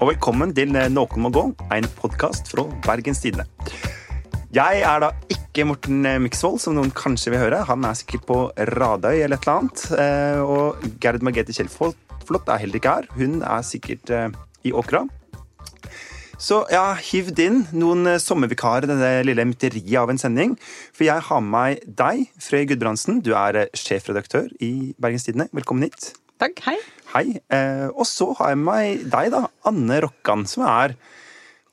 og velkommen til Noen må gå, en podkast fra Bergens Tidende. Jeg er da ikke Morten Myksvold, som noen kanskje vil høre. Han er sikkert på Radøy eller et eller annet. Eh, og Gerd Margrethe Kjellflot er heller ikke her. Hun er sikkert eh, i Åkra. Så jeg har hivd inn noen sommervikarer denne lille mytteriet av en sending. For jeg har med meg deg, Frøy Gudbrandsen. Du er sjefredaktør i Bergens Tidende. Velkommen hit. Takk, hei. Hei. Eh, og så har jeg med deg, da, Anne Rokkan, som er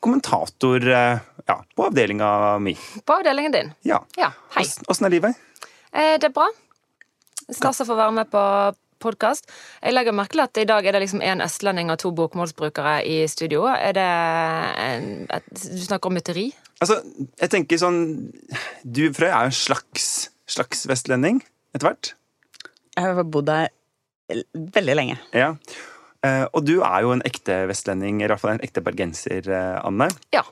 kommentator eh, ja, på avdelinga mi. På avdelingen din. Ja. Ja, hei. Åssen er livet? Eh, det er bra. Stas å få være med på podkast. Jeg legger merke til at i dag er det liksom én østlending og to bokmålsbrukere i studio. Er det en, et, Du snakker om mytteri? Altså, jeg tenker sånn Du, Frøy, er jo en slags, slags vestlending etter hvert. Jeg har bodd her veldig lenge. Ja. Eh, og du er jo en ekte vestlending, i hvert fall en ekte bergenser, eh, Anne. Ja.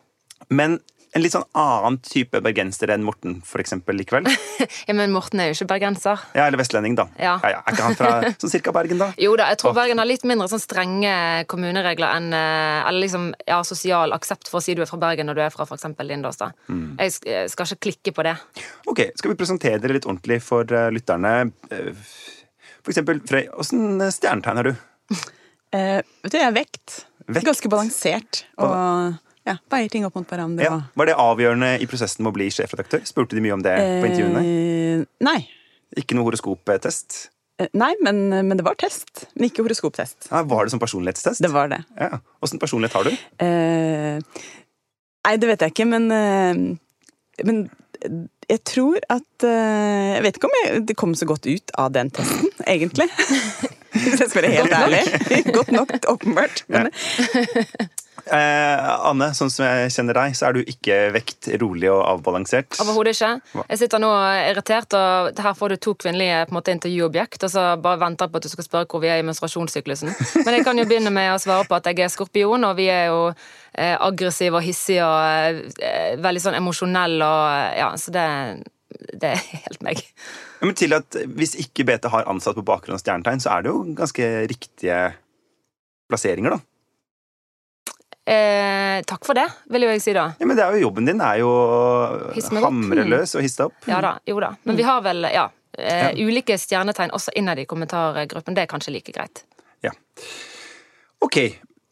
Men en litt sånn annen type bergenser enn Morten, for eksempel, likevel. ja. Men Morten er jo ikke bergenser. Ja, eller vestlending, da. Ja. er ikke han fra sånn cirka Bergen, da? Jo da, jeg tror oh. Bergen har litt mindre sånn strenge kommuneregler enn eh, Eller liksom, ja, sosial aksept for å si du er fra Bergen når du er fra f.eks. Lindås. da. Mm. Jeg skal ikke klikke på det. Ok, skal vi presentere dere litt ordentlig for lytterne? Eh, For eksempel, Frøy, åssen stjernetegn er du? Eh, vet du, jeg er vekt. Vekt? Ganske balansert. Og ja, veier ting opp mot hverandre. Ja. Var det avgjørende i prosessen med å bli sjefredaktør? Spurte de mye om det på intervjuene? Eh, nei. Ikke noe horoskoptest? Eh, Nei, men, men det var test. Men ikke horoskoptest. Ja, var det som personlighetstest? Det var det. Ja. Åssen personlighet har du? Eh, nei, det vet jeg ikke, men eh, Men jeg tror at eh, Jeg vet ikke om jeg, det kom så godt ut av den testen, egentlig. Hvis jeg skal være helt ærlig. Godt nok, åpenbart. Men, Eh, Anne, sånn som jeg kjenner deg, så er du ikke vekt, rolig og avbalansert. Overhodet ikke. Jeg sitter nå irritert, og her får du to kvinnelige på en måte, intervjuobjekt, og så bare venter jeg på at du skal spørre hvor vi er i menstruasjonssyklusen. Men jeg kan jo begynne med å svare på at jeg er skorpion, og vi er jo eh, aggressive og hissige og eh, veldig sånn emosjonelle og Ja, så det, det er helt meg. Ja, Men til at Hvis ikke BT har ansatt på bakgrunn av stjernetegn, så er det jo ganske riktige plasseringer, da. Eh, takk for det, vil jeg si da. Ja, Men det er jo jobben din er jo hamre løs og hisse opp. Ja da, jo da. Men vi har vel, ja. Eh, ulike stjernetegn også innad i kommentargruppen. Det er kanskje like greit. Ja. Ok,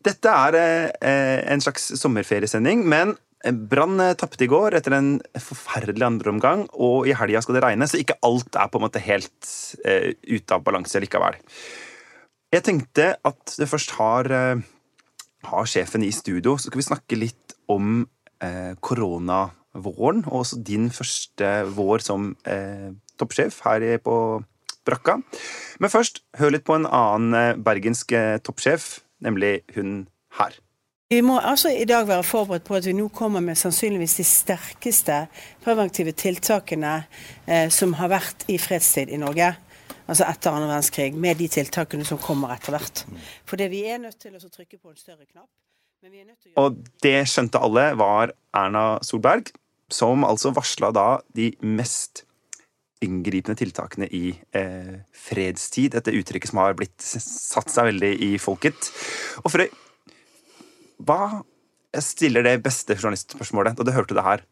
dette er eh, en slags sommerferiesending, men Brann eh, tapte i går etter en forferdelig andreomgang, og i helga skal det regne, så ikke alt er på en måte helt eh, ute av balanse likevel. Jeg tenkte at det først har, eh, har sjefen i studio, så skal vi snakke litt om eh, koronavåren, og også din første vår som eh, toppsjef her på brakka. Men først, hør litt på en annen eh, bergensk eh, toppsjef, nemlig hun her. Vi må altså i dag være forberedt på at vi nå kommer med sannsynligvis de sterkeste preventive tiltakene eh, som har vært i fredstid i Norge. Altså etter annen verdenskrig, med de tiltakene som kommer etter hvert. Fordi vi er nødt til å trykke på en større knapp. Å Og det skjønte alle var Erna Solberg, som altså varsla da de mest inngripende tiltakene i eh, fredstid, dette uttrykket som har blitt satt seg veldig i folket. Og Frøy, hva stiller det beste journalistspørsmålet da du hørte det her.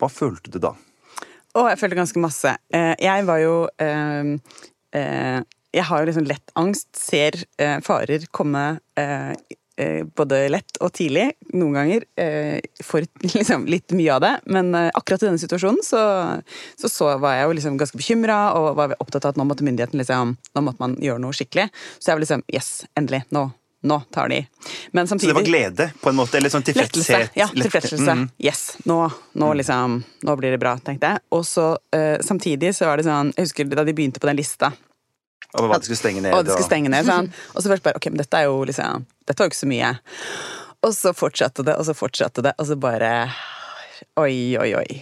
Hva følte du da? Å, jeg følte ganske masse. Eh, Jeg var jo eh, eh, Jeg har jo liksom lett angst. Ser farer komme både lett og tidlig. Noen ganger for liksom litt mye av det. Men akkurat i denne situasjonen så, så, så var jeg jo liksom ganske bekymra og var opptatt av at nå måtte myndigheten liksom Nå måtte man gjøre noe skikkelig. Så jeg var liksom Yes, endelig. Nå. Nå tar de. Men Så det var glede, på en måte? Eller sånn Lettelse. Ja, tilfredsstillelse. Mm. Yes, nå, nå liksom Nå blir det bra, tenkte jeg. Og så uh, samtidig så var det sånn Jeg husker da de begynte på den lista, Og hva de skulle stenge ned? og det skulle stenge ned, sånn. Og så først bare Ok, men dette er jo liksom Dette var jo ikke så mye. Og så fortsatte det, og så fortsatte det, og så bare Oi, oi, oi.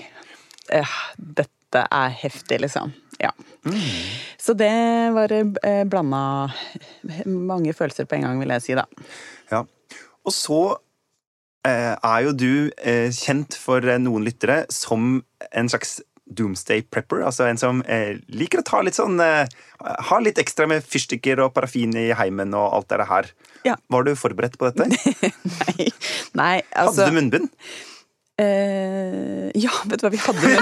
Uh, dette er heftig, liksom. Ja. Så det var eh, blanda mange følelser på en gang, vil jeg si, da. Ja. Og så eh, er jo du eh, kjent for eh, noen lyttere som en slags doomsday prepper. Altså en som eh, liker å ta litt sånn eh, Ha litt ekstra med fyrstikker og parafin i heimen og alt det her. Ja. Var du forberedt på dette? Nei, nei altså Hadde du munnbind? Eh, Ja, vet du hva vi hadde med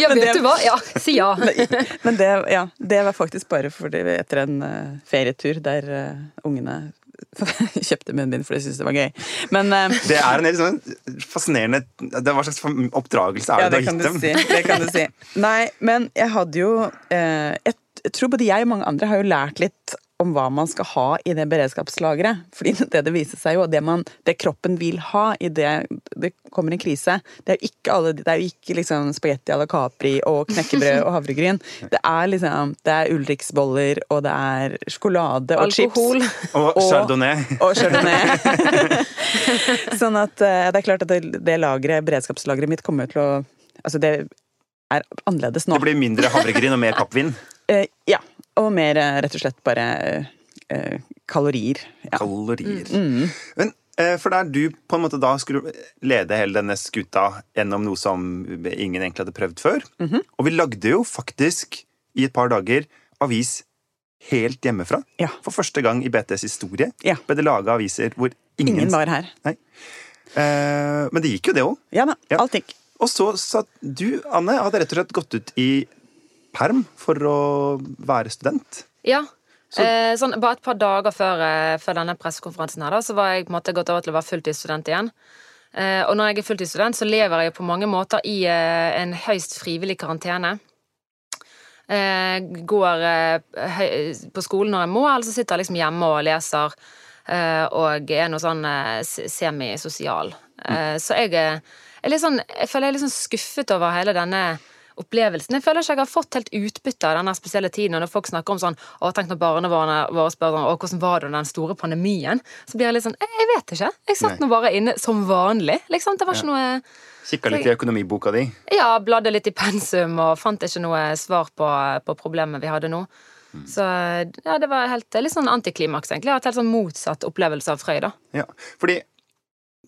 Ja, vet det- du hva? Ja, si ja. Men det, ja, det var faktisk bare fordi etter en uh, ferietur der uh, ungene kjøpte munnbind fordi de syntes det var gøy. Men uh, Det er en helt sånn fascinerende det er Hva slags oppdragelse er Ja, det du har gitt dem? si. Det kan du si. Nei, men jeg hadde jo jeg, jeg tror både jeg og mange andre har jo lært litt om hva man skal ha i det beredskapslageret. Fordi det det viser seg jo, det, man, det kroppen vil ha i det det kommer en krise, det er jo ikke, alle, det er jo ikke liksom spagetti à la Capri og knekkebrød og havregryn. Det er liksom Det er Ulriksboller, og det er sjokolade og Alkohol. chips. Og Og- chardonnay. Og chardonnay. sånn at eh, det er klart at det, det lageret, beredskapslageret mitt kommer til å Altså, det er annerledes nå. Det blir mindre havregryn og mer kappvin? Uh, ja. Og mer eh, rett og slett bare eh, kalorier. Ja. Kalorier. Mm. Men eh, for der du på en måte da skulle lede hele denne skuta gjennom noe som ingen egentlig hadde prøvd før. Mhm. Og vi lagde jo faktisk i et par dager avis helt hjemmefra. Ja. For første gang i BTs historie Ja. ble det laga aviser hvor ingen, Ingen var her. Nei. Eh, men det gikk jo, det òg. Ja da, alt gikk. Og så sa du, Anne, hadde rett og slett gått ut i perm for å være student. Ja. Eh, sånn, bare et par dager før, eh, før denne pressekonferansen her, da, så var jeg på en måte gått over til å være fulltidsstudent igjen. Eh, og når jeg er fulltidsstudent, så lever jeg på mange måter i eh, en høyst frivillig karantene. Går høy, på skolen når jeg må, eller så sitter jeg liksom hjemme og leser. og er noe sånn semisosial. Mm. så jeg er, er litt sånn Jeg føler jeg er litt sånn skuffet over hele denne opplevelsen. Jeg føler ikke jeg har fått helt utbytte av denne spesielle tiden. Og når folk snakker om sånn Å, tenk når barna våre spør sånn, Å, hvordan var det under den store pandemien? Så blir jeg litt sånn Jeg, vet ikke. Jeg satt Nei. nå bare inne som vanlig. Liksom. Det var ikke noe Kikka litt i økonomiboka di. Ja, bladde litt i pensum og fant ikke noe svar på, på problemet vi hadde nå. Så ja, det var helt, litt sånn antiklimaks, egentlig. Jeg har hatt helt sånn motsatt opplevelse av Frøy, da. Ja, fordi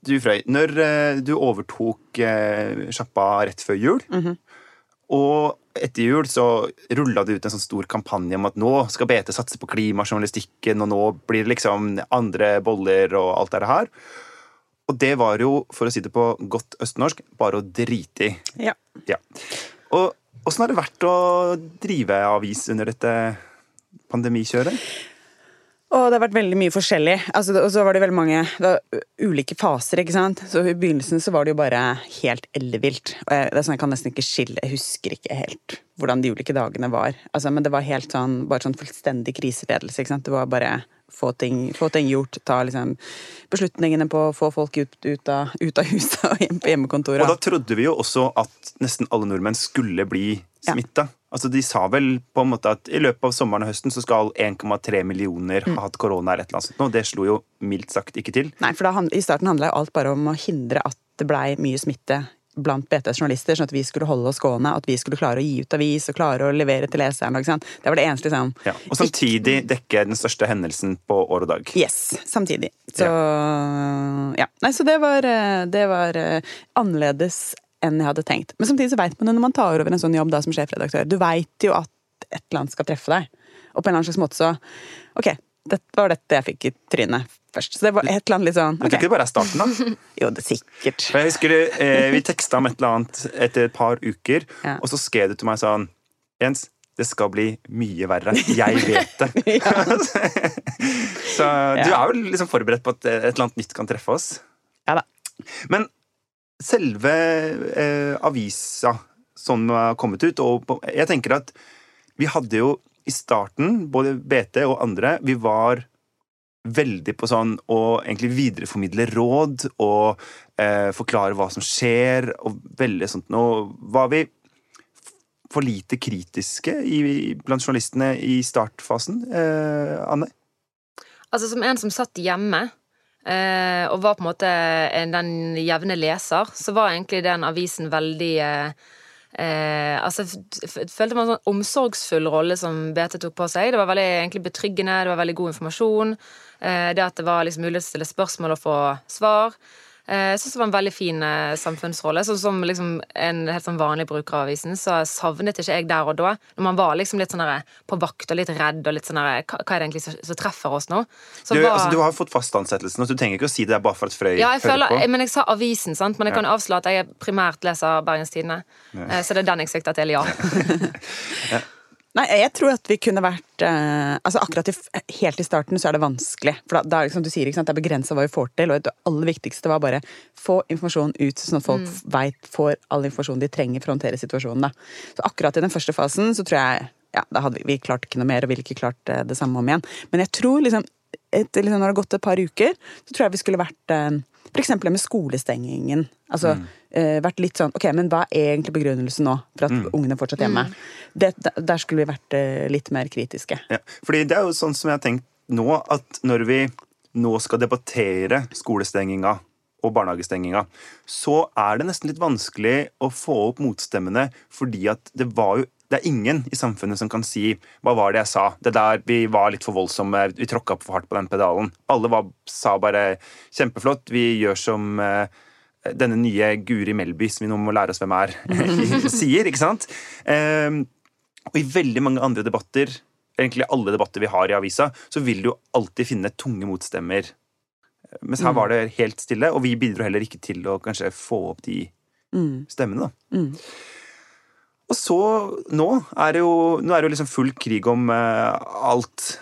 du, Frøy, når eh, du overtok eh, sjappa rett før jul, Mhm. Og etter jul så rulla det ut en sånn stor kampanje om at nå skal BT satse på klimajournalistikken, og nå blir det liksom andre boller og alt det her. Og det var jo, for å si det på godt østnorsk, bare å drite i. Ja. Ja. Og åssen har det vært å drive avis under dette pandemikjøret? Og det har vært veldig mye forskjellig. Altså, og så var det veldig mange det ulike faser, ikke sant. Så i begynnelsen så var det jo bare helt ellevilt. Og jeg, det er sånn jeg kan nesten ikke skille Jeg husker ikke helt hvordan de ulike dagene var. Altså, men det var helt sånn bare sånn fullstendig kriseledelse, ikke sant. Det var bare få ting, få ting gjort, ta liksom beslutningene på å få folk ut, ut, av, ut av huset og hjem på hjemmekontoret. Og da trodde vi jo også at nesten alle nordmenn skulle bli Ja. Altså, de sa vel på en måte at i løpet av sommeren og høsten så skal 1,3 millioner Mm. ha hatt korona eller et eller annet sånt. Og det slo jo mildt sagt ikke til. Nei, for da, I starten handla jo alt bare om å hindre at det blei mye smitte blant BTs journalister, sånn at vi skulle holde oss gående, at vi skulle klare å gi ut avis og klare å levere til leseren. Ikke sant? Det var det eneste, liksom. Ja. Og samtidig dekke den største hendelsen på år og dag. Yes, samtidig. Så ja. Nei, så det var, eh, det var eh, annerledes enn jeg hadde tenkt. Men samtidig så veit man det når man tar over en sånn jobb da som sjefredaktør, du veit jo at et eller annet skal treffe deg. Og på en eller annen slags måte så Ok, det var dette jeg fikk i trynet først. Så det var et eller annet litt sånn Jeg tror ikke det bare er starten, da. Jo, det er sikkert. For jeg husker eh, Vi teksta om et eller annet etter et par uker, Ja. og så skrev du til meg sånn Jens, det skal bli mye verre. Jeg vet det. så du er jo liksom forberedt på at et eller annet nytt kan treffe oss. Ja da. Men selve eh, avisa som har kommet ut og Jeg tenker at vi hadde jo i starten, både BT og andre, vi var veldig på sånn å egentlig videreformidle råd og eh, forklare hva som skjer, og veldig sånt Nå var vi for lite kritiske i, blant journalistene i startfasen. Eh, Anne? Altså Som en som satt hjemme eh, og var på en måte den jevne leser, så var egentlig den avisen veldig eh, eh, altså Følte man en sånn omsorgsfull rolle som BT tok på seg. Det var veldig egentlig betryggende, det var veldig god informasjon. Eh, det at det var liksom mulighet til å stille spørsmål og få svar. Eh, Jeg synes det var en veldig fin eh, samfunnsrolle. Sånn som liksom en helt sånn vanlig bruker av avisen, så savnet ikke jeg der og da. Når man var liksom litt sånn på vakt og litt redd og litt sånn hva, er det egentlig som, treffer oss nå? Så Du, var- altså, du har fått fast ansettelse nå, så du trenger ikke å si det bare for at Frøy ja, jeg føler, på. men jeg sa avisen, sant? men jeg kan avsløre at jeg primært leser Bergens Tidende. Ja. Så det er den jeg sikter til, ja. Nei, jeg tror at vi kunne vært eh, altså Akkurat i, helt i starten så er det vanskelig. For da, da er det som du sier, sant? det er begrensa hva vi får til. Og det aller viktigste var bare få informasjon ut, sånn at folk vet, får all informasjon de trenger for å håndtere situasjonen. Da. Så akkurat i den første fasen så tror jeg ja, da hadde vi, vi klart ikke noe mer og ville ikke klart eh, det samme om igjen. Men jeg tror liksom, etter, liksom når det har gått et par uker, så tror jeg vi skulle vært eh, for eksempel det med skolestengingen. Altså, eh, vært litt sånn Ok, men hva er egentlig begrunnelsen nå for at ungene er fortsatt hjemme? Det, der skulle vi vært eh, litt mer kritiske. Ja, fordi det er jo sånn som jeg har tenkt nå, at når vi nå skal debattere skolestenginga og barnehagestenginga, så er det nesten litt vanskelig å få opp motstemmene, fordi at det var jo det er ingen i samfunnet som kan si 'hva var det jeg sa', det der, vi var litt for voldsomme, vi tråkka for hardt på den pedalen. Alle var, sa bare 'kjempeflott, vi gjør som uh, denne nye Guri Melby, som vi nå må lære oss hvem er, sier'. ikke sant? Um, og i veldig mange andre debatter, egentlig alle debatter vi har i avisa, så vil du jo alltid finne tunge motstemmer. Mens her var det helt stille, og vi bidro heller ikke til å kanskje få opp de stemmene. da. Og så nå er det jo, nå er det jo liksom full krig om eh, alt.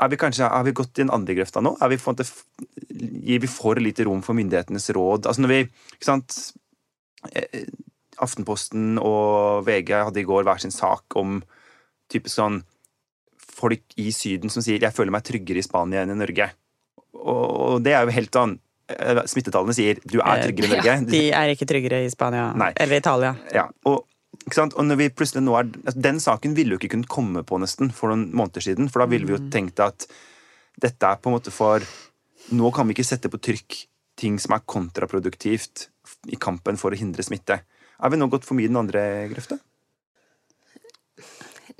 Er vi kanskje, Har vi gått i den andre grøfta nå? Er vi, for, gir vi for lite rom for myndighetenes råd? Altså når vi, ikke sant eh, Aftenposten og VG hadde i går hver sin sak om typisk sånn folk i Syden som sier 'jeg føler meg tryggere i Spania enn i Norge'. Og, det er jo helt sånn eh, Smittetallene sier 'du er tryggere i Norge'. De er ikke tryggere i Spania Nei. eller Italia. Ja, og? Og når vi plutselig nå er, altså, Den saken ville jo ikke kunnet komme på nesten for noen måneder siden, for da ville vi jo tenkt at dette er på en måte for Nå kan vi ikke sette på trykk ting som er kontraproduktivt i kampen for å hindre smitte. Er vi nå gått for mye i den andre grøfta?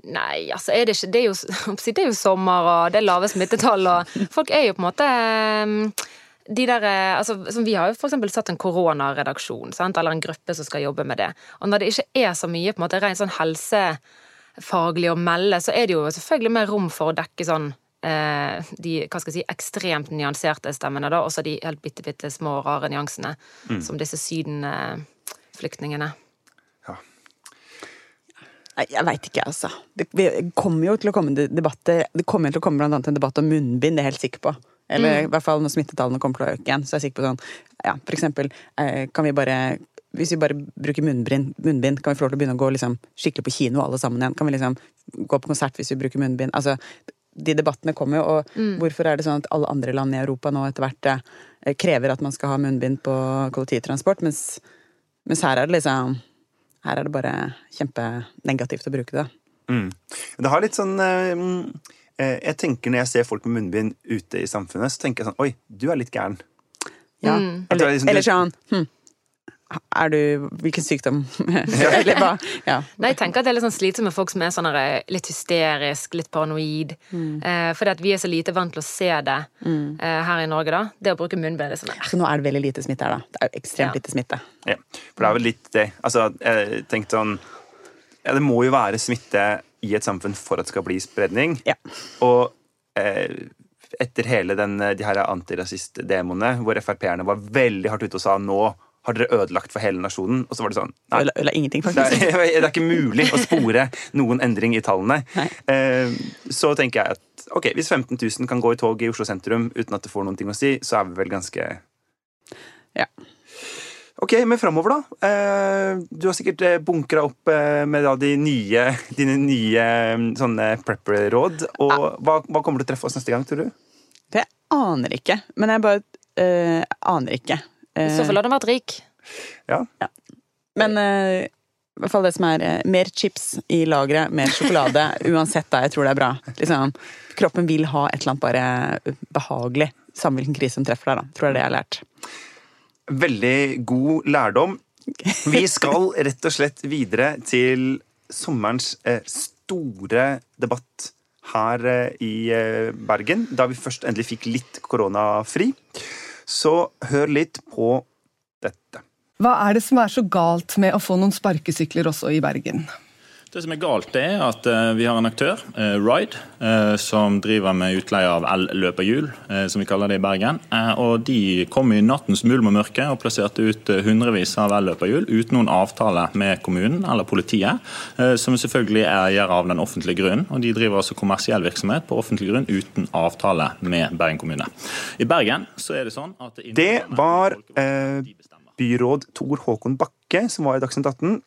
Nei, altså er det ikke Det er jo, det er jo sommer, og det er lave smittetall, og folk er jo på en måte um, de der, eh, altså, som Vi har jo eksempel satt en koronaredaksjon, sant? eller en gruppe som skal jobbe med det. Og når det ikke er så mye på en måte rent sånn helsefaglig å melde, så er det jo selvfølgelig mer rom for å dekke sånn eh, de hva skal jeg si, ekstremt nyanserte stemmene, da, også de helt bitte, bitte små, rare nyansene, som disse sydenflyktningene. Nei, Jeg veit ikke, altså. Det kommer jo til å komme debatter Det kommer til å komme blant annet en debatt om munnbind, det er jeg helt sikker på. Eller i hvert fall når smittetallene kommer til å øke igjen. Så er jeg sikker på sånn Ja, for eksempel, eh, kan vi bare hvis vi bare bruker munnbind, munnbind, kan vi få lov til å begynne å gå liksom, skikkelig på kino alle sammen igjen? Kan vi liksom gå på konsert hvis vi bruker munnbind? Altså, de debattene kommer jo, og hvorfor er det sånn at alle andre land i Europa nå etter hvert eh, krever at man skal ha munnbind på kollektivtransport, mens, mens her er det liksom Her er det bare kjempenegativt å bruke det. Mm. Det har litt sånn mm, eh, Jeg tenker Når jeg ser folk med munnbind ute i samfunnet, så tenker jeg sånn Oi, du er litt gæren. Ja. Mm. er Eller, liksom- eller sånn hm, Er du Hvilken sykdom? eller hva? Ja. Nei, jeg tenker at det er litt sånn slitsomt med folk som er sånn litt hysterisk, litt paranoid. Eh, fordi at vi er så lite vant til å se det eh, her i Norge, da. Det å bruke munnbind er sånn Så nå er det veldig lite smitte her, da. Det er jo ekstremt Ja. lite smitte. Ja, for det er vel litt det. Altså, jeg tenkte sånn ja, Det må jo være smitte i et samfunn for at det skal bli spredning. Ja. Og eh, etter hele den, de her antirasistdemoene, hvor Frp-erne var veldig hardt ute og sa nå har dere ødelagt for hele nasjonen, og så var det sånn nei, Eller, eller ingenting, det er, det er ikke mulig å spore noen endring i tallene. Eh, så tenker jeg at ok, hvis 15 000 kan gå i tog i Oslo sentrum uten at det får noen ting å si, så er vi vel ganske Ja. Ok, men framover, da. Eh, du har sikkert eh, bunkra opp eh, med da de nye, dine nye mm, sånne prepper-råd. Og hva, hva kommer til å treffe oss neste gang, tror du? Det aner ikke. Men jeg bare uh, aner ikke. I så fall hadde du vært rik. Ja. Men uh, i hvert fall det som er uh, mer chips i lageret, mer sjokolade. uansett, da. Jeg tror det er bra. Liksom, kroppen vil ha et eller annet bare behagelig. Samme hvilken krise som treffer deg, da. Tror jeg det jeg har lært. Veldig god lærdom. Vi skal rett og slett videre til sommerens eh, store debatt her eh, i eh, Bergen, da vi først endelig fikk litt koronafri. Så hør litt på dette. Hva er det som er så galt med å få noen sparkesykler også i Bergen? Det som er galt, det er at eh, vi har en aktør, eh, Ride, eh, som driver med utleie av el-løperhjul, som vi kaller det i Bergen. Og De kom i nattens mulm og mørke og plasserte ut hundrevis av el-løperhjul uten noen avtale med kommunen eller politiet, som selvfølgelig er eier av den offentlige grunnen. Og De driver altså kommersiell virksomhet på offentlig grunn uten avtale med Bergen kommune. I Bergen så er det sånn at Det var eh, byråd Tor Håkon Bakke som var i Dagsnytt 18.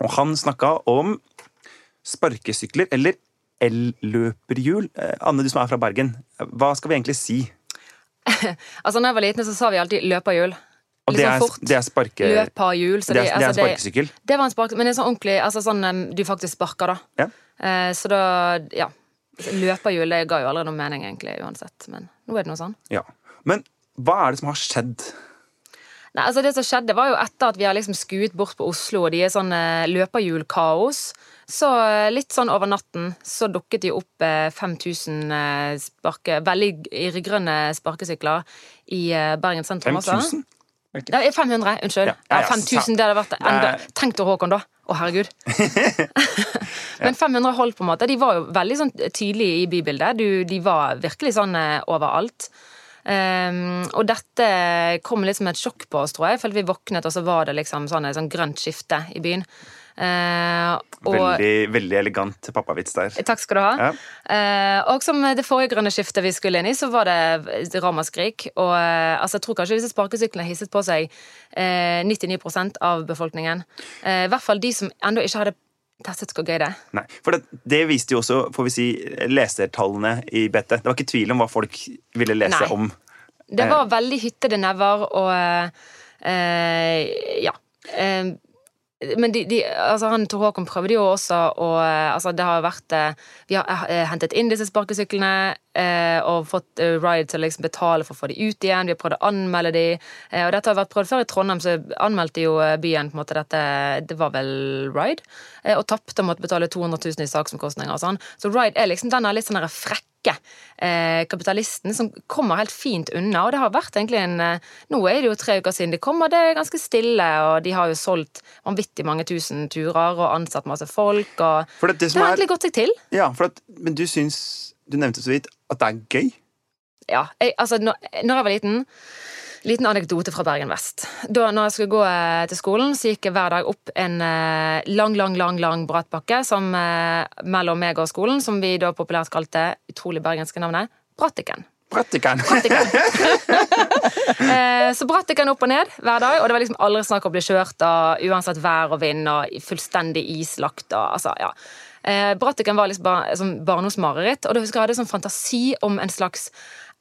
Og han snakka om sparkesykler eller elløperhjul. Eh, Anne, du som er fra Bergen, hva skal vi egentlig si? altså, når jeg var liten, så sa vi alltid løperhjul. Og det er, det er sparke... Løperhjul. Det, er, det er altså, sparkesykkel? Det, det, var en spark, men det er sånn ordentlig altså sånn du faktisk sparker, da. Ja. Eh, så da, ja. Løperhjul det ga jo aldri noe mening, egentlig, uansett. Men nå er det noe sånn. Ja. Men hva er det som har skjedd? Nei, altså Det som skjedde, var jo etter at vi har liksom skuet bort på Oslo, og de er sånn eh, løperhjulkaos. Så eh, litt sånn over natten så dukket de opp 5000 eh, sparke, veldig irrgrønne sparkesykler i Bergen sentrum. 5000? Ja, 500, unnskyld. Ja, ja, ja, 5000, det hadde vært enda Tenk deg Håkon, da. Å, herregud. Men 500 holdt, på en måte. De var jo veldig sånn tydelige i bybildet. Du, de var virkelig sånn overalt. Um, og dette kom litt som et sjokk på oss, tror jeg. For vi våknet, og så var det liksom sånn et sånn grønt skifte i byen. Uh, og, veldig, veldig elegant pappavits der. Takk skal du ha. Ja. Eh, og som det forrige grønne skiftet vi skulle inn i, så var det ramaskrik. Og uh, altså, jeg tror kanskje disse sparkesyklene hisset på seg 99% av befolkningen. I hvert fall de som ennå ikke hadde testet hvor gøy det. Nei, for det, det, viste jo også får vi si, lesertallene i BT. Det var ikke tvil om hva folk ville lese Nei. om. Det var veldig hyttede never og eh, Ja. Eh, men de, de, altså han Tor Håkon prøvde jo også å altså Det har vært Vi har hentet inn disse sparkesyklene og fått Ride til å liksom betale for å få de ut igjen. Vi har prøvd å anmelde de. Og dette har vært prøvd før i Trondheim, så anmeldte jo byen på en måte dette Det var vel Ride? Og tapte og måtte betale 200 000 i saksomkostninger og sånn. Så Ride er liksom den litt sånn frekke eh, kapitalisten som kommer helt fint unna. Og det har vært egentlig en Nå er det jo tre uker siden de kom, og det er ganske stille, og de har jo solgt vanvittig mange tusen turer og ansatt masse folk, og det, det, det, har egentlig gått seg til. Ja, at, men du syns Du nevnte så vidt at det er gøy? Ja. Jeg, altså, når, når jeg var liten Liten anekdote fra Bergen vest. Da når jeg skulle gå til skolen, så gikk jeg hver dag opp en lang, lang, lang lang brattbakke som, mellom meg og skolen, som vi da populært kalte utrolig bergenske navnet Brattiken. Brattiken. så Brattiken opp og ned hver dag, og det var liksom aldri snakk om å bli kjørt av uansett vær og vind og fullstendig islagt og altså, ja. Brattiken var liksom bar, barndomsmareritt, og da husker jeg hadde sånn fantasi om en slags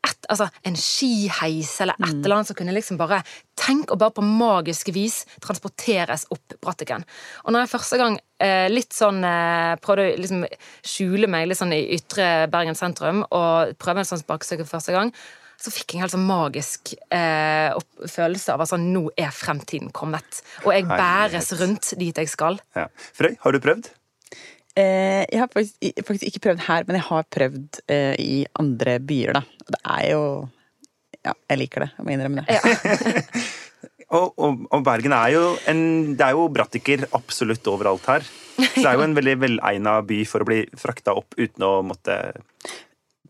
et, altså, en skiheis eller et mm. eller annet som kunne liksom bare Tenk og bare på magisk vis transporteres opp Brattiken. Og når jeg første gang eh, litt sånn eh, prøvde å liksom skjule meg litt sånn i ytre Bergen sentrum og prøve en sånn sparkesykkel første gang, så fikk jeg en helt sånn magisk eh, følelse av at sånn, nå er fremtiden kommet. Og jeg bæres rundt dit jeg skal. Ja. Frøy, har du prøvd? Eh, jeg har faktisk, faktisk, ikke prøvd her, men jeg har prøvd eh, i andre byer, da. Og det er jo Ja, jeg liker det. Jeg må innrømme det. Ja. og, og, og, Bergen er jo en Det er jo brattiker absolutt overalt her. Så det er jo en veldig velegna by for å bli frakta opp uten å måtte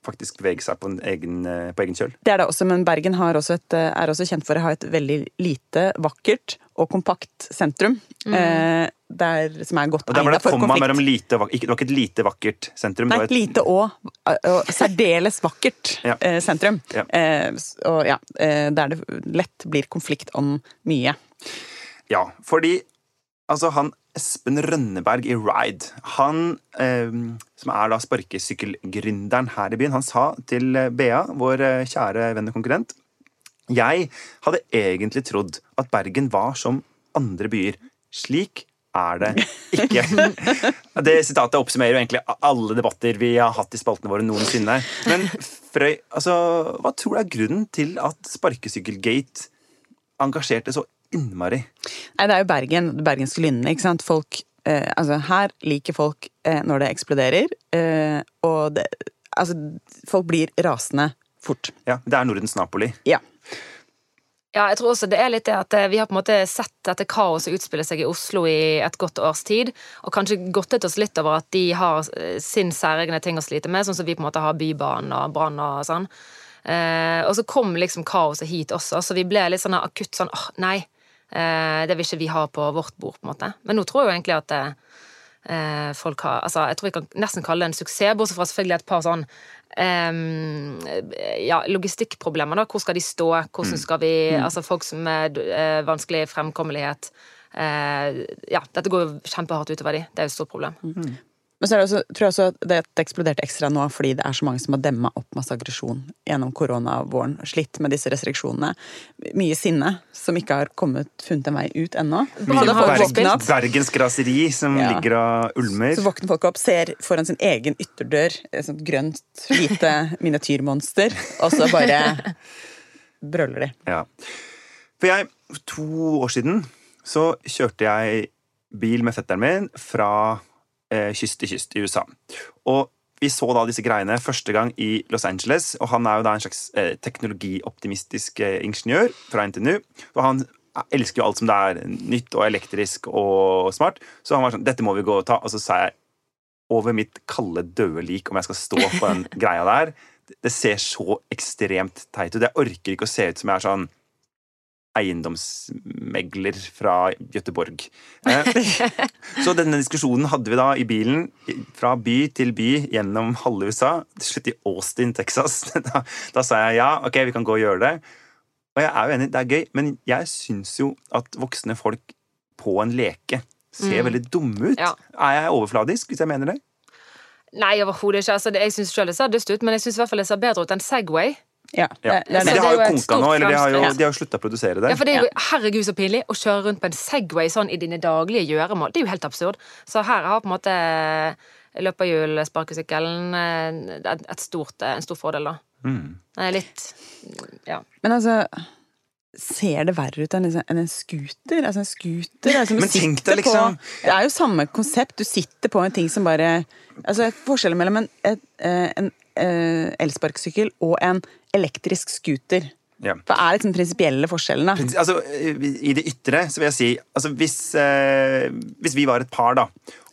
faktisk bevege seg på egen, eh, på egen kjøl. Det er det også, men Bergen også et, er også kjent for å ha et veldig lite, vakkert og kompakt sentrum. Mm. Eh, der, som er godt egnet for konflikt. lite. Det var ikke et lite vakkert sentrum. Nei, et... lite og, og særdeles vakkert ja. eh, sentrum. Ja. Eh, og ja, eh, der det lett blir konflikt om mye. Ja, fordi altså han Espen Rønneberg i Ride, han eh, som er da sparkesykkelgründeren her i byen, han sa til Bea, vår kjære venn og konkurrent jeg hadde egentlig trodd at Bergen var som andre byer. Slik er det ikke. Det sitatet oppsummerer jo egentlig alle debatter vi har hatt i spaltene våre noensinne. Men Frøy, altså, hva tror du er grunnen til at Sparkesykkelgate engasjerte så innmari? Nei, Det er jo Bergen, det bergenske lynnet. ikke sant? Folk, eh, altså, her liker folk eh, når det eksploderer. Eh, og det, altså, folk blir rasende fort. Ja, Det er Nordens Napoli. Ja. Ja, jeg tror også det er litt det at eh, vi har på en måte sett dette kaoset utspille seg i Oslo i et godt års tid, og kanskje godtet oss litt over at de har eh, sin særegne ting å slite med, sånn som vi på en måte har Bybanen og brann og sånn. Eh, og så kom liksom kaoset hit også, så vi ble litt sånn akutt sånn åh, nei, eh, det vil ikke vi ha på vårt bord, på en måte. Men nå tror jeg jo egentlig at folk har Altså, jeg tror vi kan nesten kalle det en suksess, bortsett fra selvfølgelig et par sånn Ehm, ja, logistikkproblemer, da. Hvor skal de stå? Hvordan skal vi Altså folk som er uh, vanskelig fremkommelighet. Uh, ja, dette går jo kjempehardt utover de. Det er jo et stort problem. Men så også, tror jeg også at det eksploderte ekstra nå fordi det er så mange som har demma opp masse aggresjon gjennom koronavåren. Slitt med disse restriksjonene. Mye sinne som ikke har kommet, funnet en vei ut ennå. Brann Så da har folk jo våkner spilt. opp, Bergens graseri som Ja. ligger og ulmer. så våkner folk opp, ser foran sin egen ytterdør et sånt grønt, lite miniatyrmonster, og så bare brøler de. Ja. For jeg, to år siden så kjørte jeg bil med fetteren min fra kyst til kyst i USA. Og vi så da disse greiene første gang i Los Angeles, og han er jo da en slags eh, teknologioptimistisk eh, ingeniør fra NTNU. Og han elsker jo alt som det er nytt og elektrisk og smart, så han var sånn Dette må vi gå og ta. Og så sa jeg over mitt kalde, døde lik om jeg skal stå på den greia der. Det ser så ekstremt teit ut. Jeg orker ikke å se ut som jeg er sånn eiendomsmegler fra Göteborg. Eh, så denne diskusjonen hadde vi da i bilen fra by til by gjennom halve USA. Til slutt i Austin, Texas. Da, da sa jeg ja, ok, vi kan gå og gjøre det. Og jeg er jo enig, det er gøy, men jeg syns jo at voksne folk på en leke ser veldig dumme ut. Ja. Er jeg overfladisk hvis jeg mener det? Nei, overhodet ikke. Altså, det, jeg syns selv det ser dust ut, men jeg syns i hvert fall det ser bedre ut enn Segway. Ja, Ja. det, det det, Men de har jo konka nå, eller de har jo, de har jo slutta å produsere det. Ja, for det er jo, Herregud, så pinlig å kjøre rundt på en Segway sånn i dine daglige gjøremål. Det er jo helt absurd. Så her har på en måte løperhjul, sparkesykkelen, eh, et, stort, en stor fordel, da. Mm. Litt Ja. Men altså Ser det verre ut enn en scooter? Altså en scooter er som å Men tenk sitte deg liksom- på Det er jo samme konsept. Du sitter på en ting som bare Altså Forskjellen mellom en, eh, en eh, elsparkesykkel og en elektrisk scooter. Ja. Hva er liksom prinsipielle forskjellene? Altså, I det ytre så vil jeg si altså, hvis, eh, hvis vi var et par, da,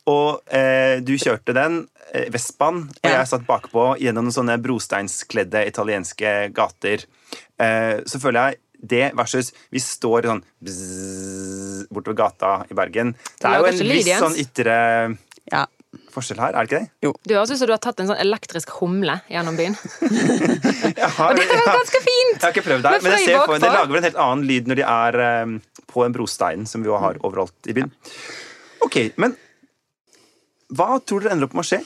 og eh, du kjørte den, eh, Vespaen, og jeg satt bakpå gjennom sånne brosteinskledde italienske gater, eh, så føler jeg det versus vi står sånn bzzz, bortover gata i Bergen. Det er jo en viss sånn ytre. Forskjell her, er det ikke det? Jo. Du høres ut som du har tatt en sånn elektrisk humle gjennom byen. Jeg har, Det var ganske fint! Jeg har ikke prøvd det, men jeg ser for, det lager vel en helt annen lyd når de er um, på en brostein, som vi jo har overalt i byen. Ok, men hva tror dere ender opp med å skje?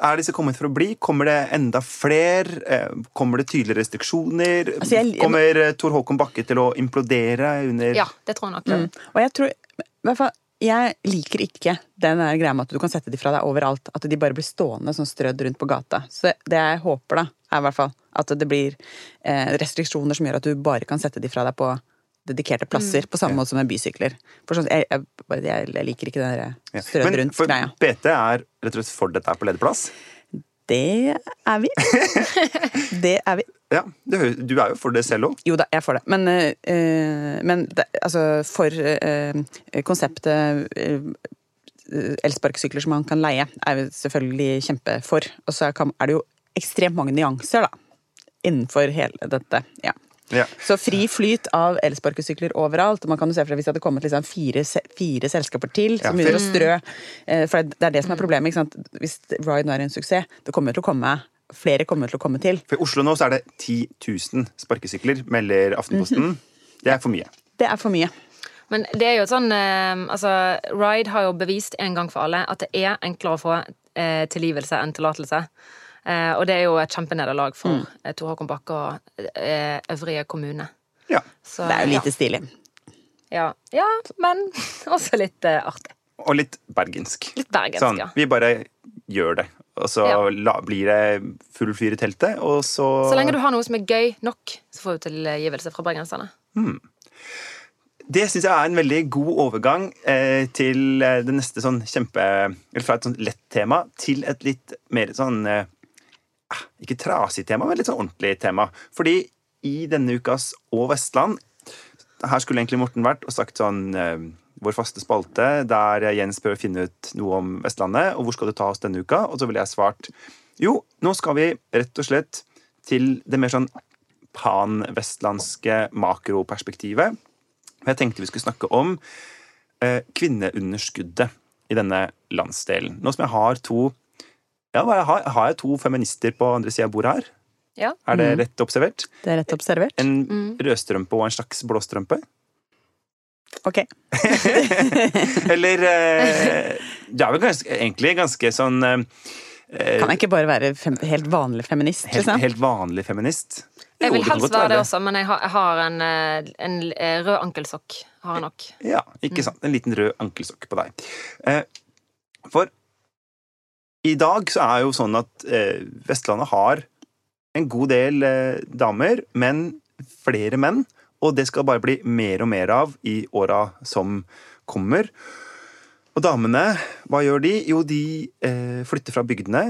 Er disse kommet for å bli? Kommer det enda flere? Eh, Kommer det tydelige restriksjoner? Altså, jeg- Kommer eh, Tor Håkon Bakke til å implodere under Ja, det tror jeg nok. Mm. Og jeg tror i hvert fall jeg liker ikke den greia med at du kan sette de fra deg overalt. At de bare blir stående sånn strødd rundt på gata. Så det jeg håper, da, er i hvert fall at det blir eh, restriksjoner som gjør at du bare kan sette de fra deg på dedikerte plasser, på samme måte som med bysykler. Sånn, jeg, jeg, jeg, jeg liker ikke den strødd Men rundt for. BT er rett og slett for dette her på lederplass? Det er vi. det er vi. Ja, du, er jo for det selv òg. Jo da, jeg får det. Men, eh, men det, altså, for øh, konseptet øh, elsparkesykler som man kan leie, er vi selvfølgelig kjempefor. Og så er det jo ekstremt mange nyanser, da. Innenfor hele dette. Ja. Ja. Så fri flyt av elsparkesykler overalt. og Man kan jo se for seg Hvis det hadde kommet liksom fire, fire selskaper til Ja, som begynner å strø eh, For det er det som er problemet. ikke sant? Hvis Ride nå er en suksess, det kommer til å komme flere kommer til å komme til. For i Oslo nå så er det 10 000 sparkesykler, melder Aftenposten. Det er for mye. Det er for mye. Men det er jo sånn eh, Altså, Ride har jo bevist en gang for alle at det er enklere å få eh, tilgivelse enn tillatelse. Eh, og det er jo et kjempenederlag for mm. Tor Håkon Bakke og eh, øvrige kommune. Ja. Så, Det er jo lite stilig. Ja. ja, men også litt eh, artig. Og litt bergensk. Litt bergensk, Sånn, ja. vi bare gjør det. Og så Ja. la, blir det full fyr i teltet, og så Så lenge du har noe som er gøy nok, så får du tilgivelse fra bergenserne. Det syns jeg er en veldig god overgang eh, til eh, det neste sånn kjempe Eller fra et sånn lett tema til et litt mer sånn eh, Ikke trasig tema, men litt sånn ordentlig tema. Fordi i denne ukas Og Vestland her skulle egentlig Morten vært og sagt sånn eh, Vår faste spalte der Jens prøver å finne ut noe om Vestlandet, og hvor skal du ta oss denne uka? Og så ville jeg svart jo, nå skal vi rett og slett til det mer sånn panvestlandske makroperspektivet. Jeg tenkte vi skulle snakke om eh, kvinneunderskuddet i denne landsdelen. Nå som jeg har to ja, har, har jeg to feminister på andre sida av bordet her? Ja. Er det rett observert? Det er rett observert. En rødstrømpe og en slags blåstrømpe? Ok. Eller eh, Det er vel ganske, egentlig ganske sånn eh, Kan jeg ikke bare være fem, helt vanlig feminist, helt, liksom? helt vanlig feminist? Jeg vil helst være det også, men jeg har, jeg har en, eh, en rød ankelsokk. Har jeg nok. Ja, ikke sant. En liten rød ankelsokk på deg. Eh, for i dag så er jo sånn at eh, Vestlandet har en god del eh, damer, men flere menn. Og det skal bare bli mer og mer av i åra som kommer. Og damene, hva gjør de? Jo, de eh, flytter fra bygdene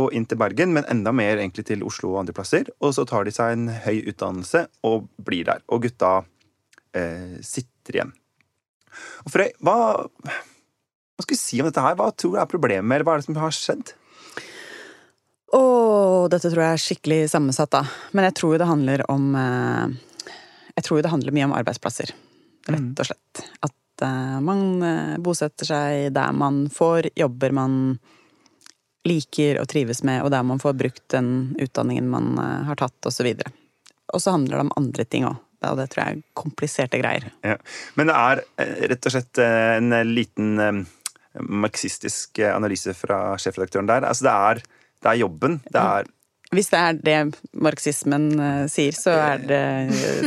og inn til Bergen, men enda mer egentlig til Oslo og andre plasser. Og så tar de seg en høy utdannelse og blir der. Og gutta eh, sitter igjen. Og Frøy, hva, hva skal vi si om dette her? Hva tror du er problemet, eller hva er det som har skjedd? Åh, dette tror jeg er skikkelig sammensatt, da. Men jeg tror jo det handler om eh, Jeg tror jo det handler mye om arbeidsplasser, rett og slett. At eh, man eh, bosetter seg der man får jobber man liker og trives med, og der man får brukt den utdanningen man har tatt, osv. Og så handler det om andre ting òg. Og det tror jeg er kompliserte greier. Ja. Men det er rett og slett en liten marxistisk analyse fra sjefredaktøren der. Altså det er, det er jobben. Det er Hvis det er det marxismen eh, sier, så er det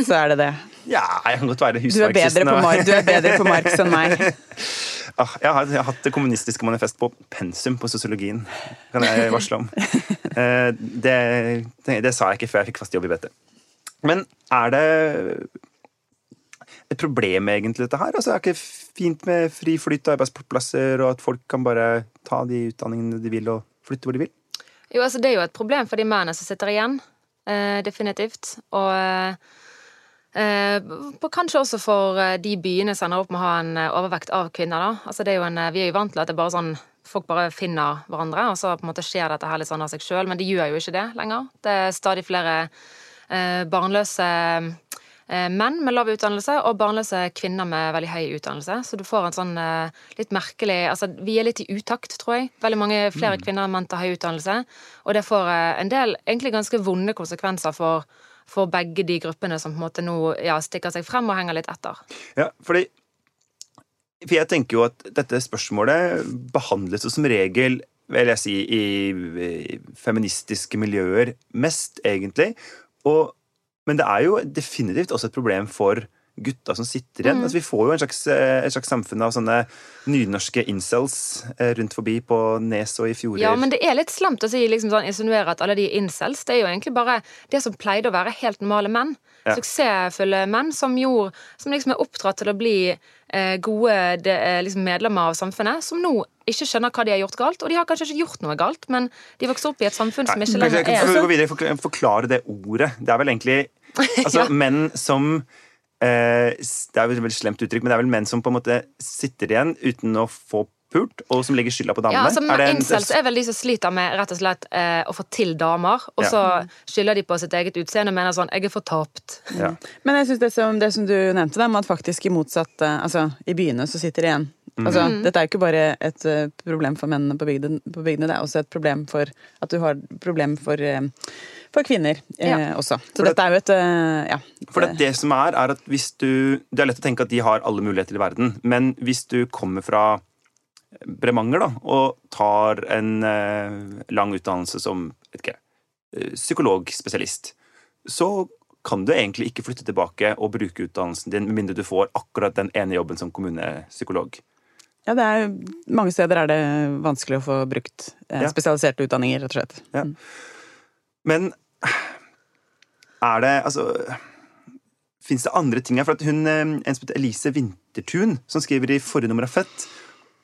så er det. det. Ja, jeg kan godt være Du er husmarxist. bedre på, nå. Mar du er bedre på Marx enn meg. Ah, jeg, har, jeg har hatt det kommunistiske manifest på pensum på sosiologien. kan jeg varsle om. Eh, det, det, det sa jeg ikke før jeg fikk fast jobb i BT. Men er det et problem, egentlig, dette her? Altså, er det ikke fint med fri flyt av arbeidsplasser, og at folk kan bare ta de utdanningene de vil, og flytte hvor de vil? Jo, altså Det er jo et problem for de mennene som sitter igjen. Eh, definitivt. Og eh, på, kanskje også for eh, de byene som ender opp med å ha en eh, overvekt av kvinner. da. Altså er en, eh, Vi er jo vant til at det er bare sånn folk bare finner hverandre, og så på en måte skjer dette her litt sånn av seg sjøl, men de gjør jo ikke det lenger. Det er stadig flere eh, barnløse menn med lav utdannelse og barnløse kvinner med veldig høy utdannelse. Så du får en sånn eh, litt merkelig Altså, vi er litt i utakt, tror jeg. Veldig mange flere kvinner enn menn tar høy utdannelse. Og det får eh, en del egentlig ganske vonde konsekvenser for, for begge de gruppene som på en måte nå ja, stikker seg frem og henger litt etter. Ja, fordi For jeg tenker jo at dette spørsmålet behandles jo som regel vil jeg si, i feministiske miljøer mest, egentlig. Og, men det er jo definitivt også et problem for gutta som sitter igjen. Altså, vi får jo en slags, eh, et slags samfunn av sånne nynorske incels eh, rundt forbi på Nes og i fjorder. Ja, men det er litt slemt å si, liksom sånn, insinuere at alle de incels. Det er jo egentlig bare det som pleide å være helt normale menn. Ja. Suksessfulle menn som, gjorde, som liksom er oppdratt til å bli eh, gode de, eh, liksom medlemmer av samfunnet, som nå ikke skjønner hva de har gjort galt. Og de har kanskje ikke gjort noe galt, men de vokser opp i et samfunn som ikke lenger er... kan er gå videre, og forklare det ordet. Det er vel egentlig altså, menn som eh, Det er vel et veldig slemt uttrykk, men det er vel menn som på en måte sitter igjen uten å få pult, og som legger skylda på damene. Ja, altså, Er en- Incels er vel de som sliter med rett og slett eh, å få til damer, og Ja. så skylder de på sitt eget utseende og mener sånn 'jeg er fortapt'. ja. Men jeg synes det som, det som du nevnte, da, med at faktisk i motsatt eh, Altså, i byene så sitter de igjen. Altså, Dette er jo ikke bare et eh, problem for mennene på bygdene, på bygdene, det er også et problem for at du har problem for, eh, for kvinner eh, også. Så For det- er jo et eh, Ja. For det, det som er, er at hvis du Det er lett å tenke at de har alle muligheter i verden, men hvis du kommer fra Bremanger da, og tar en eh, lang utdannelse som vet ikke, eh, psykologspesialist, så kan du egentlig ikke flytte tilbake og bruke utdannelsen din med mindre du får akkurat den ene jobben som kommunepsykolog. Ja, det er Mange steder er det vanskelig å få brukt eh, spesialiserte utdanninger, rett og slett. Ja. Men er det Altså Fins det andre ting her? For at hun, eh, En som heter Elise Wintertun, som skriver i forrige nummer av Fett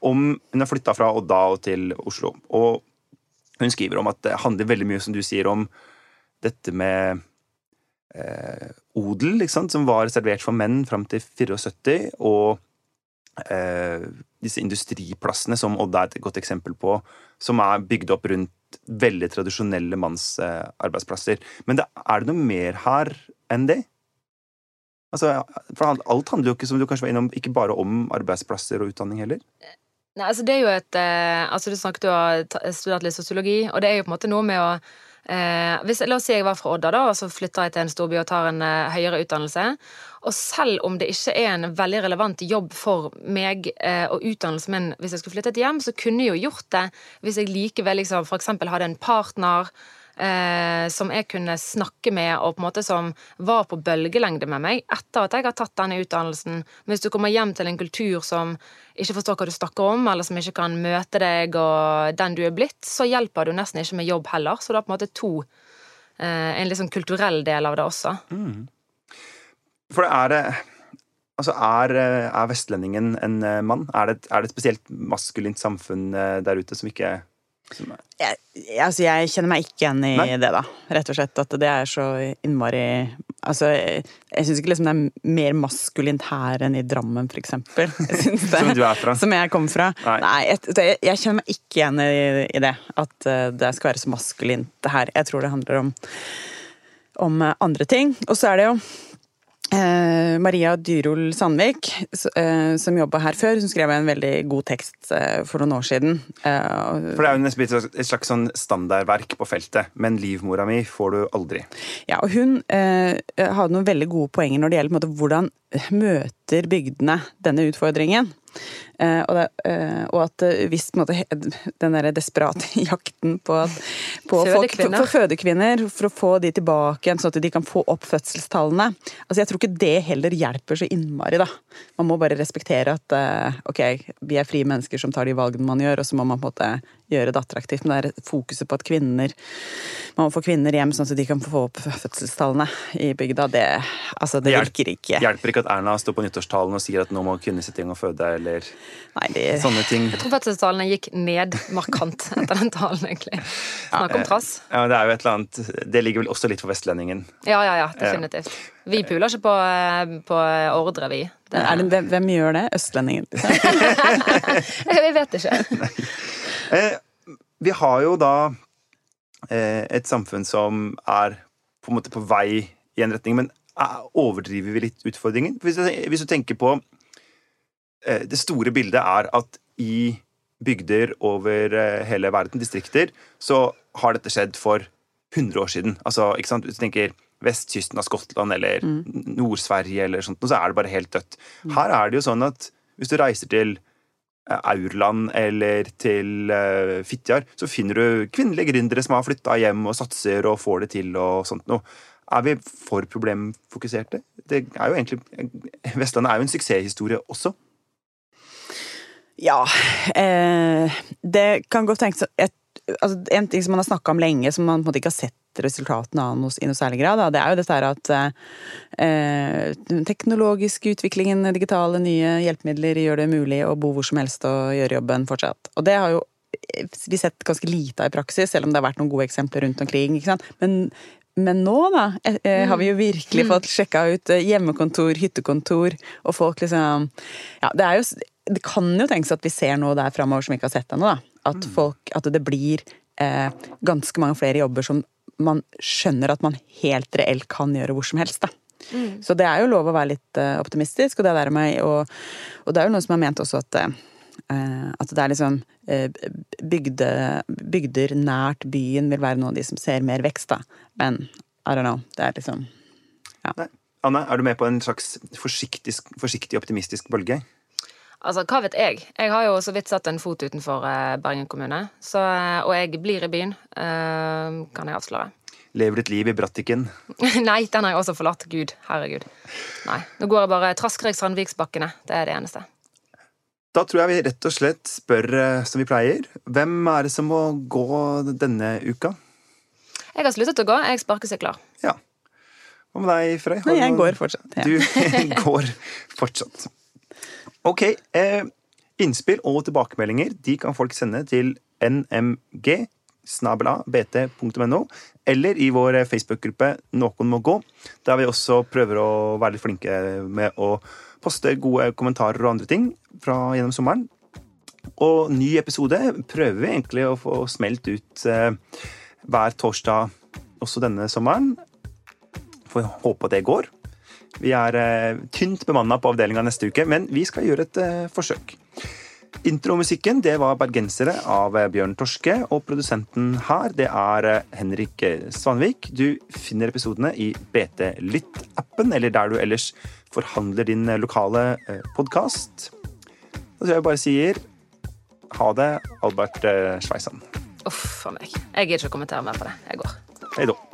om Hun har flytta fra Odda og til Oslo. Og hun skriver om at det handler veldig mye, som du sier, om dette med eh, odel, som var reservert for menn fram til 74, og disse industriplassene, som Odd er et godt eksempel på, som er bygd opp rundt veldig tradisjonelle mannsarbeidsplasser. Men det, er det noe mer her enn det? Altså, for alt handler jo ikke som du kanskje var innom, ikke bare om arbeidsplasser og utdanning heller? Nei, altså det er jo et eh, altså Du snakket jo om studert litt sosiologi, og det er jo på en måte noe med å eh, hvis, La oss si jeg var fra Odda, da, og så flytter jeg til en storby og tar en eh, høyere utdannelse. Og selv om det ikke er en veldig relevant jobb for meg eh, og utdannelsen min hvis jeg skulle flyttet hjem, så kunne jeg jo gjort det hvis jeg likevel liksom, f.eks. hadde en partner eh, som jeg kunne snakke med, og på en måte som var på bølgelengde med meg etter at jeg har tatt denne utdannelsen. Men hvis du kommer hjem til en kultur som ikke forstår hva du snakker om, eller som ikke kan møte deg og den du er blitt, så hjelper du nesten ikke med jobb heller. Så det er på en måte to eh, En sånn kulturell del av det også. Mm. For det er det Altså, er, er, vestlendingen en eh, mann? Er det, er det, et spesielt maskulint samfunn eh, der ute som ikke jeg, altså jeg kjenner meg ikke igjen i Nei. det, da. Rett og slett. At det er så innmari Altså, jeg, jeg syns ikke liksom det er mer maskulint her enn i Drammen, for eksempel. Jeg som du er fra? Som jeg kommer fra. Nei, Nei jeg, jeg, kjenner meg ikke igjen i, i, det. At eh, det skal være så maskulint det her. Jeg tror det handler om, om andre ting. Og så er det jo Eh, Maria Dyrol Sandvik, eh, som jobba her før, hun skrev en veldig god tekst eh, for noen år siden. For det er jo nesten et slags sånn standardverk på feltet, men livmora mi får du aldri. Ja, og hun eh, hadde noen veldig gode poenger når det gjelder måte, hvordan møter bygdene denne utfordringen. Uh, og, det, uh, og, at uh, hvis måte, den der desperate jakten på, på fødekvinner. Folk, for, for, fødekvinner, for å få de tilbake igjen, sånn at de kan få opp fødselstallene altså Jeg tror ikke det heller hjelper så innmari. da. Man må bare respektere at ok, vi er frie mennesker som tar de valgene man gjør, og så må man på en måte gjøre det attraktivt. Men det er fokuset på at kvinner man må få kvinner hjem sånn at de kan få opp fødselstallene i bygda, det, altså, det virker ikke. Hjelper ikke at Erna står på nyttårstalen og sier at nå må kvinner sitte inn og føde, eller Nei, det... sånne ting. Jeg tror fødselstallene gikk ned markant etter den talen, egentlig. Snakk om trass. Ja, det er jo et eller annet Det ligger vel også litt for vestlendingen. Ja, ja, ja, definitivt. Vi puler ikke på, på ordre, vi. Det... Det, hvem gjør det? Østlendingen? Vi vet ikke. Eh, vi har jo da eh, et samfunn som er på en måte på vei i en retning, men eh, overdriver vi litt utfordringen? Hvis du, hvis du tenker på eh, Det store bildet er at i bygder over eh, hele verden, distrikter, så har dette skjedd for 100 år siden. Altså, ikke sant? Du tenker vestkysten av Skottland eller mm. Nord-Sverige, eller sånt, så er det bare helt dødt. Mm. Her er det jo sånn at hvis du reiser til Eh, Aurland eller til uh, Fitjar, så finner du kvinnelige gründere som har flytta hjem og satser og får det til og sånt noe. Er vi for problemfokuserte? Det er jo egentlig Vestlandet er jo en suksesshistorie også. Ja. Eh, det kan godt tenkes altså, En ting som man har snakka om lenge, som man på en måte ikke har sett resultatene av noe, i noe særlig grad. Da. Det er jo dette her at eh, den teknologiske utviklingen, digitale nye hjelpemidler, gjør det mulig å bo hvor som helst og gjøre jobben fortsatt. Og det har jo vi sett ganske lite av i praksis, selv om det har vært noen gode eksempler rundt omkring. Men, men, nå, da, eh, eh, har vi jo virkelig mm. fått sjekka ut eh, hjemmekontor, hyttekontor, og folk liksom Ja, det er jo Det kan jo tenkes at vi ser noe der framover som vi ikke har sett ennå. At, mm. folk, at det blir eh, ganske mange flere jobber som man skjønner at man helt reelt kan gjøre hvor som helst. da. Mm. Så det er jo lov å være litt uh, optimistisk, og det, der med, og, og det er jo noen som har ment også at, uh, at det er liksom uh, bygde, Bygder nært byen vil være noen av de som ser mer vekst, da. Men I don't know. Det er liksom ja. Anne, er du med på en slags forsiktig, forsiktig optimistisk bølge? Altså, hva vet jeg? Jeg har jo så vidt satt en fot utenfor Bergen kommune. Så, og jeg blir i byen, kan jeg avsløre lever ditt liv i Brattiken? Nei, den har jeg også forlatt. Gud, herregud. Nei. Nå går jeg bare Traskerik-Sandviksbakkene. Det er det eneste. Da tror jeg vi rett og slett spør eh, som vi pleier. Hvem er det som må gå denne uka? Jeg har sluttet å gå. Jeg sparkesykler. Ja. Hva med deg, Frøy? Nei, jeg går fortsatt. Ja. Du går fortsatt. Ok. Eh, innspill og tilbakemeldinger de kan folk sende til nmg bt.no, eller i vår Facebook-gruppe Noen må gå, der vi også prøver å være litt flinke med å poste gode kommentarer og andre ting fra gjennom sommeren. Og ny episode prøver vi egentlig å få smelt ut eh, hver torsdag også denne sommeren. Får håpe at det går. Vi er eh, tynt bemanna på avdelinga neste uke, men vi skal gjøre et eh, forsøk. Intromusikken det var 'Bergensere' av eh, Bjørn Torske, og produsenten her det er eh, Henrik Svanvik. Du finner episodene i BT Lytt-appen, eller der du ellers forhandler din lokale podkast. Da tror jeg bare sier ha det, Albert Schweissan. Uff a meg. Jeg gidder ikke å kommentere mer på det. Jeg går. Hei da.